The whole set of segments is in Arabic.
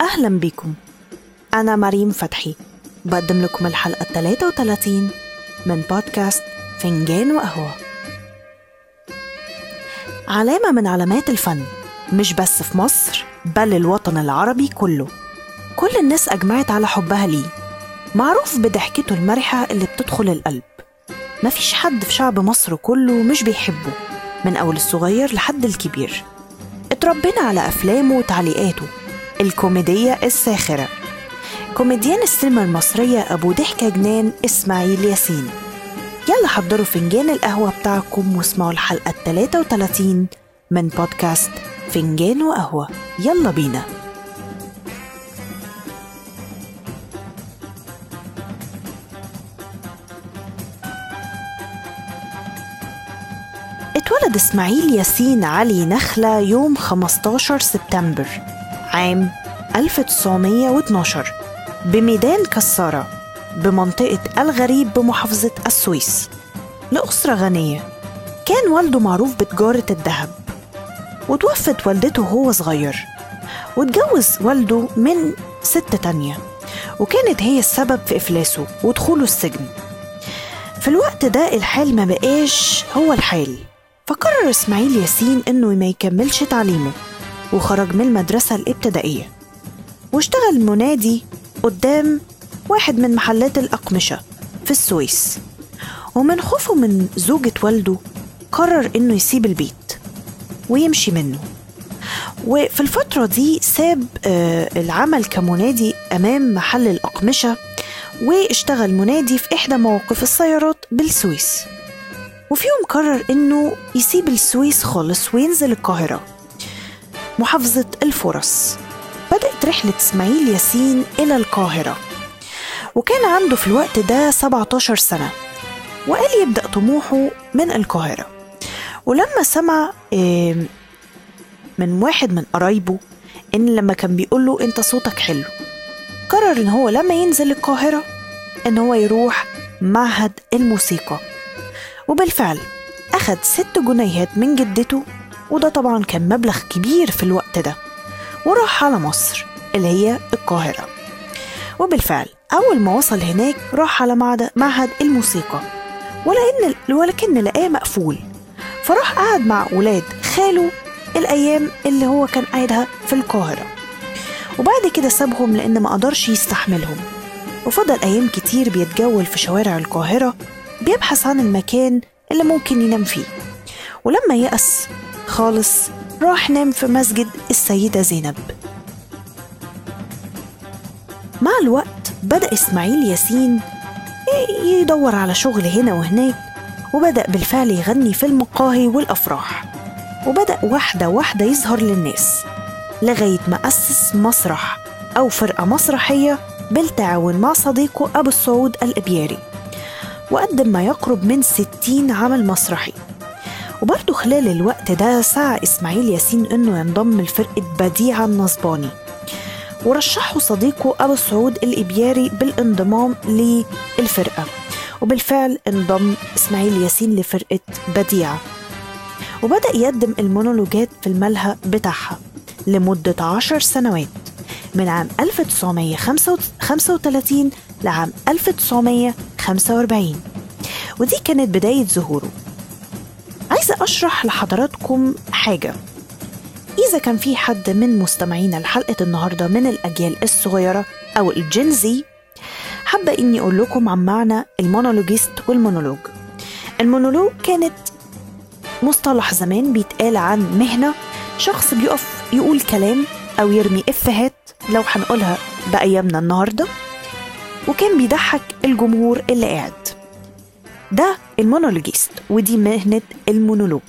أهلا بكم. أنا مريم فتحي. بقدم لكم الحلقة 33 من بودكاست فنجان وقهوة. علامة من علامات الفن. مش بس في مصر بل الوطن العربي كله. كل الناس أجمعت على حبها ليه. معروف بضحكته المرحة اللي بتدخل القلب. مفيش حد في شعب مصر كله مش بيحبه. من أول الصغير لحد الكبير. اتربينا على أفلامه وتعليقاته. الكوميدية الساخرة. كوميديان السينما المصرية أبو ضحكة جنان إسماعيل ياسين. يلا حضروا فنجان القهوة بتاعكم واسمعوا الحلقة التلاتة وتلاتين من بودكاست فنجان وقهوة. يلا بينا. اتولد إسماعيل ياسين علي نخلة يوم 15 سبتمبر. عام 1912 بميدان كسارة بمنطقة الغريب بمحافظة السويس لأسرة غنية. كان والده معروف بتجارة الذهب. وتوفت والدته وهو صغير. واتجوز والده من ست تانية. وكانت هي السبب في إفلاسه ودخوله السجن. في الوقت ده الحال ما بقاش هو الحال. فقرر إسماعيل ياسين إنه ما يكملش تعليمه. وخرج من المدرسة الإبتدائية. واشتغل منادي قدام واحد من محلات الأقمشة في السويس. ومن خوفه من زوجة والده قرر إنه يسيب البيت ويمشي منه. وفي الفترة دي ساب آه، العمل كمنادي أمام محل الأقمشة واشتغل منادي في إحدى مواقف السيارات بالسويس. وفي يوم قرر إنه يسيب السويس خالص وينزل القاهرة. محافظة الفرص. بدأت رحلة إسماعيل ياسين إلى القاهرة. وكان عنده في الوقت ده 17 سنة. وقال يبدأ طموحه من القاهرة. ولما سمع من واحد من قرايبه إن لما كان بيقول له أنت صوتك حلو قرر إن هو لما ينزل القاهرة إن هو يروح معهد الموسيقى. وبالفعل أخد ست جنيهات من جدته وده طبعا كان مبلغ كبير في الوقت ده. وراح على مصر اللي هي القاهرة. وبالفعل أول ما وصل هناك راح على معهد الموسيقى. ولكن ولكن لقاه مقفول. فراح قعد مع ولاد خاله الأيام اللي هو كان قاعدها في القاهرة. وبعد كده سابهم لأن ما قدرش يستحملهم. وفضل أيام كتير بيتجول في شوارع القاهرة بيبحث عن المكان اللي ممكن ينام فيه. ولما يأس خالص. راح نام في مسجد السيدة زينب. مع الوقت بدأ إسماعيل ياسين يدور على شغل هنا وهناك وبدأ بالفعل يغني في المقاهي والأفراح وبدأ واحدة واحدة يظهر للناس لغاية ما أسس مسرح أو فرقة مسرحية بالتعاون مع صديقه أبو السعود الإبياري وقدم ما يقرب من 60 عمل مسرحي. وبرضه خلال الوقت ده سعى إسماعيل ياسين إنه ينضم لفرقة بديعة النصباني. ورشحه صديقه أبو السعود الإبياري بالانضمام للفرقة. وبالفعل انضم إسماعيل ياسين لفرقة بديعة وبدأ يقدم المونولوجات في الملهى بتاعها لمدة عشر سنوات من عام 1935 لعام 1945 ودي كانت بداية ظهوره. عايزة أشرح لحضراتكم حاجة. إذا كان في حد من مستمعينا لحلقة النهاردة من الأجيال الصغيرة أو ال Gen Z حابة إني أقول لكم عن معنى المونولوجيست والمونولوج. المونولوج كانت مصطلح زمان بيتقال عن مهنة شخص بيقف يقول كلام أو يرمي إفيهات لو هنقولها بأيامنا النهاردة وكان بيضحك الجمهور اللي قاعد. ده المونولوجيست ودي مهنة المونولوج.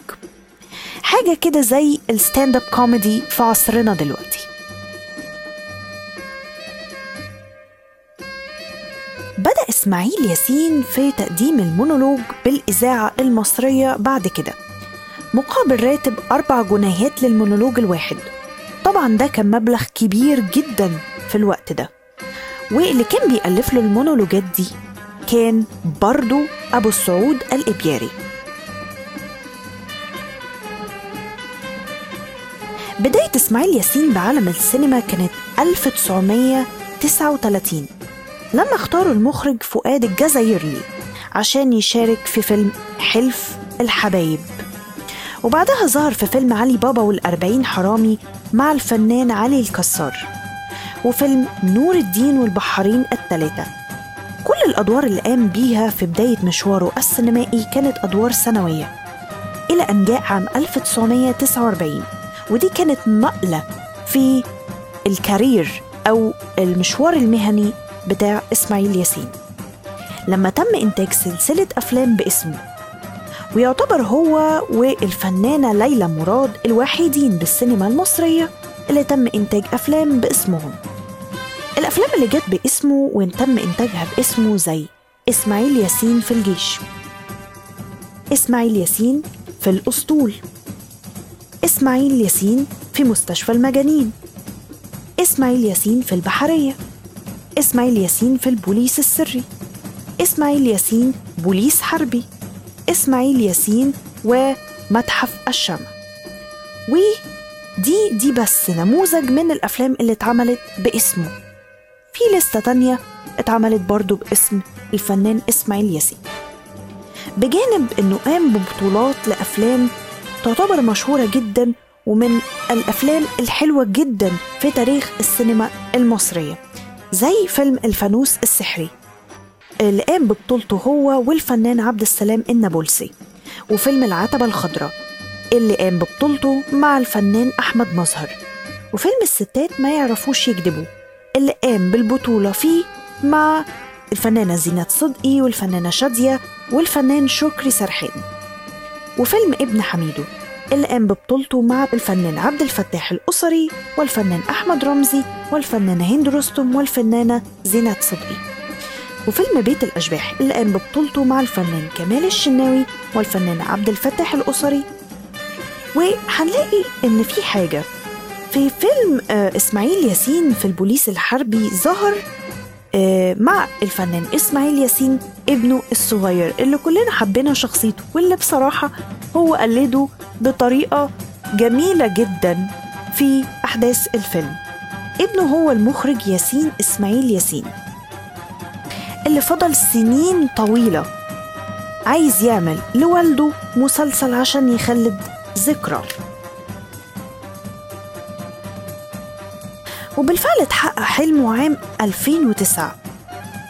حاجة كده زي ال stand-up comedy في عصرنا دلوقتي. بدأ إسماعيل ياسين في تقديم المونولوج بالإذاعة المصرية بعد كده مقابل راتب أربع جنيهات للمونولوج الواحد. طبعا ده كان مبلغ كبير جدا في الوقت ده. واللي كان بيألف له المونولوجات دي كان برضو أبو السعود الإبياري بداية إسماعيل ياسين بعالم السينما كانت 1939 لما اختاروا المخرج فؤاد الجزائري عشان يشارك في فيلم حلف الحبايب. وبعدها ظهر في فيلم علي بابا والأربعين حرامي مع الفنان علي الكسار وفيلم نور الدين والبحارين الثلاثة الأدوار اللي قام بيها في بداية مشواره السينمائي كانت أدوار سنوية. إلى أن جاء عام 1949 ودي كانت نقلة في الكارير أو المشوار المهني بتاع إسماعيل ياسين. لما تم إنتاج سلسلة أفلام باسمه ويعتبر هو والفنانة ليلى مراد الوحيدين بالسينما المصرية اللي تم إنتاج أفلام باسمهم. الأفلام اللي جت باسمه وتم إنتاجها باسمه زي إسماعيل ياسين في الجيش إسماعيل ياسين في الأسطول إسماعيل ياسين في مستشفى المجانين إسماعيل ياسين في البحرية إسماعيل ياسين في البوليس السري إسماعيل ياسين بوليس حربي إسماعيل ياسين ومتحف الشمع. ودي دي بس نموذج من الأفلام اللي اتعملت باسمه. في لستة تانية اتعملت برضو باسم الفنان إسماعيل ياسين. بجانب إنه قام ببطولات لأفلام تعتبر مشهورة جدا ومن الأفلام الحلوة جدا في تاريخ السينما المصرية زي فيلم الفانوس السحري. اللي قام ببطولته هو والفنان عبد السلام النابلسي وفيلم العتبة الخضراء اللي قام ببطولته مع الفنان أحمد مظهر. وفيلم الستات ما يعرفوش يكذبوا اللي قام بالبطولة فيه مع الفنانة زينات صدقي والفنانة شادية والفنان شكري سرحان. وفيلم ابن حميدو اللي قام ببطولته مع الفنان عبد الفتاح الأسري والفنان أحمد رمزي والفنانة هند رستم والفنانة زينات صدقي. وفيلم بيت الأشباح اللي قام ببطولته مع الفنان كمال الشناوي والفنان عبد الفتاح الأسري. وهنلاقي إن في حاجة في فيلم إسماعيل ياسين في البوليس الحربي ظهر مع الفنان إسماعيل ياسين ابنه الصغير اللي كلنا حبينا شخصيته واللي بصراحة هو قلده بطريقة جميلة جدا في أحداث الفيلم. ابنه هو المخرج ياسين إسماعيل ياسين اللي فضل سنين طويلة عايز يعمل لوالده مسلسل عشان يخلد ذكرى. وبالفعل اتحقق حلمه عام 2009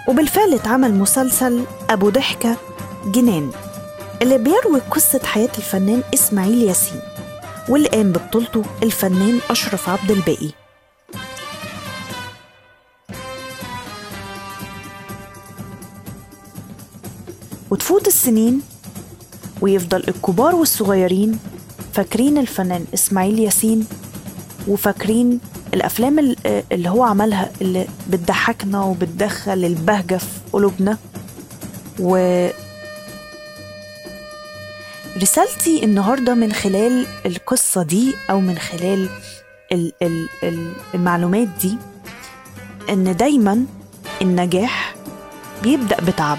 وبالفعل اتعمل مسلسل أبو ضحكة جنان اللي بيروي قصة حياة الفنان إسماعيل ياسين واللي قام ببطولته الفنان أشرف عبد الباقي. وتفوت السنين ويفضل الكبار والصغيرين فاكرين الفنان إسماعيل ياسين وفاكرين الأفلام اللي هو عملها اللي بتضحكنا وبتدخل البهجة في قلوبنا. و رسالتي النهارده من خلال القصة دي أو من خلال المعلومات دي إن دايما النجاح بيبدأ بتعب.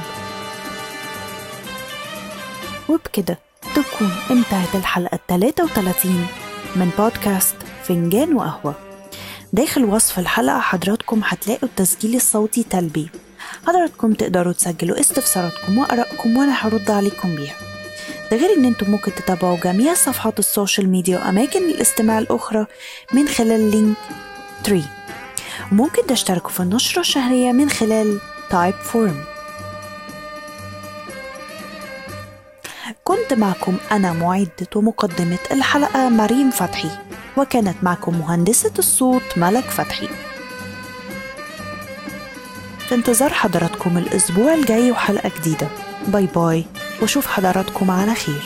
وبكده تكون انتهت الحلقة 33 من بودكاست فنجان وقهوة. داخل وصف الحلقة حضراتكم هتلاقوا التسجيل الصوتي Telbee. حضراتكم تقدروا تسجلوا استفساراتكم وآرائكم وأنا هرد عليكم بيها. ده غير إن أنتم ممكن تتابعوا جميع صفحات ال social media وأماكن الاستماع الأخرى من خلال Linktree وممكن تشتركوا في النشرة الشهرية من خلال Typeform كنت معكم أنا معدة ومقدمة الحلقة مريم فتحي. وكانت معكم مهندسة الصوت ملك فتحي. في انتظار حضراتكم الأسبوع الجاي وحلقة جديدة. باي باي واشوف حضراتكم على خير.